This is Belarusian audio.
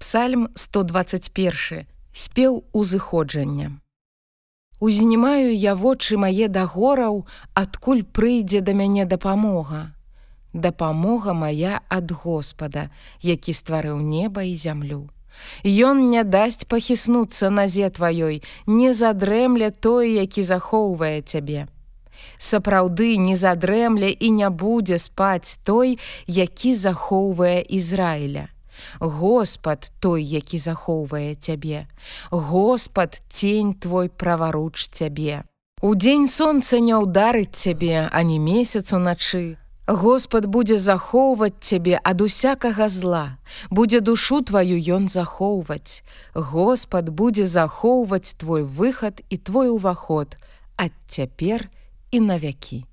Псальм 121 спеў узыходжання. Узнімаю я вочы мае да гораў, адкуль прыйдзе да мяне дапамога. Дапамога моя ад Господа, які стварыў неба і зямлю. Ён не дасць пахіснуцца назе тваёй, не задрэмля той, які захоўвае цябе. Сапраўды не задрэмля і не будзе спаць той, які захоўвае Ізраіля. Господ той, які захоўвае цябе. Господ цень твой праваруч цябе. Удзень сонца не ўдарыць цябе, а не месяц уначы. Господ будзе захоўваць цябе ад усякага зла, будзе душу тваю ён захоўваць. Господ будзе захоўваць твой выхад і твой уваход ад цяпер і навякі.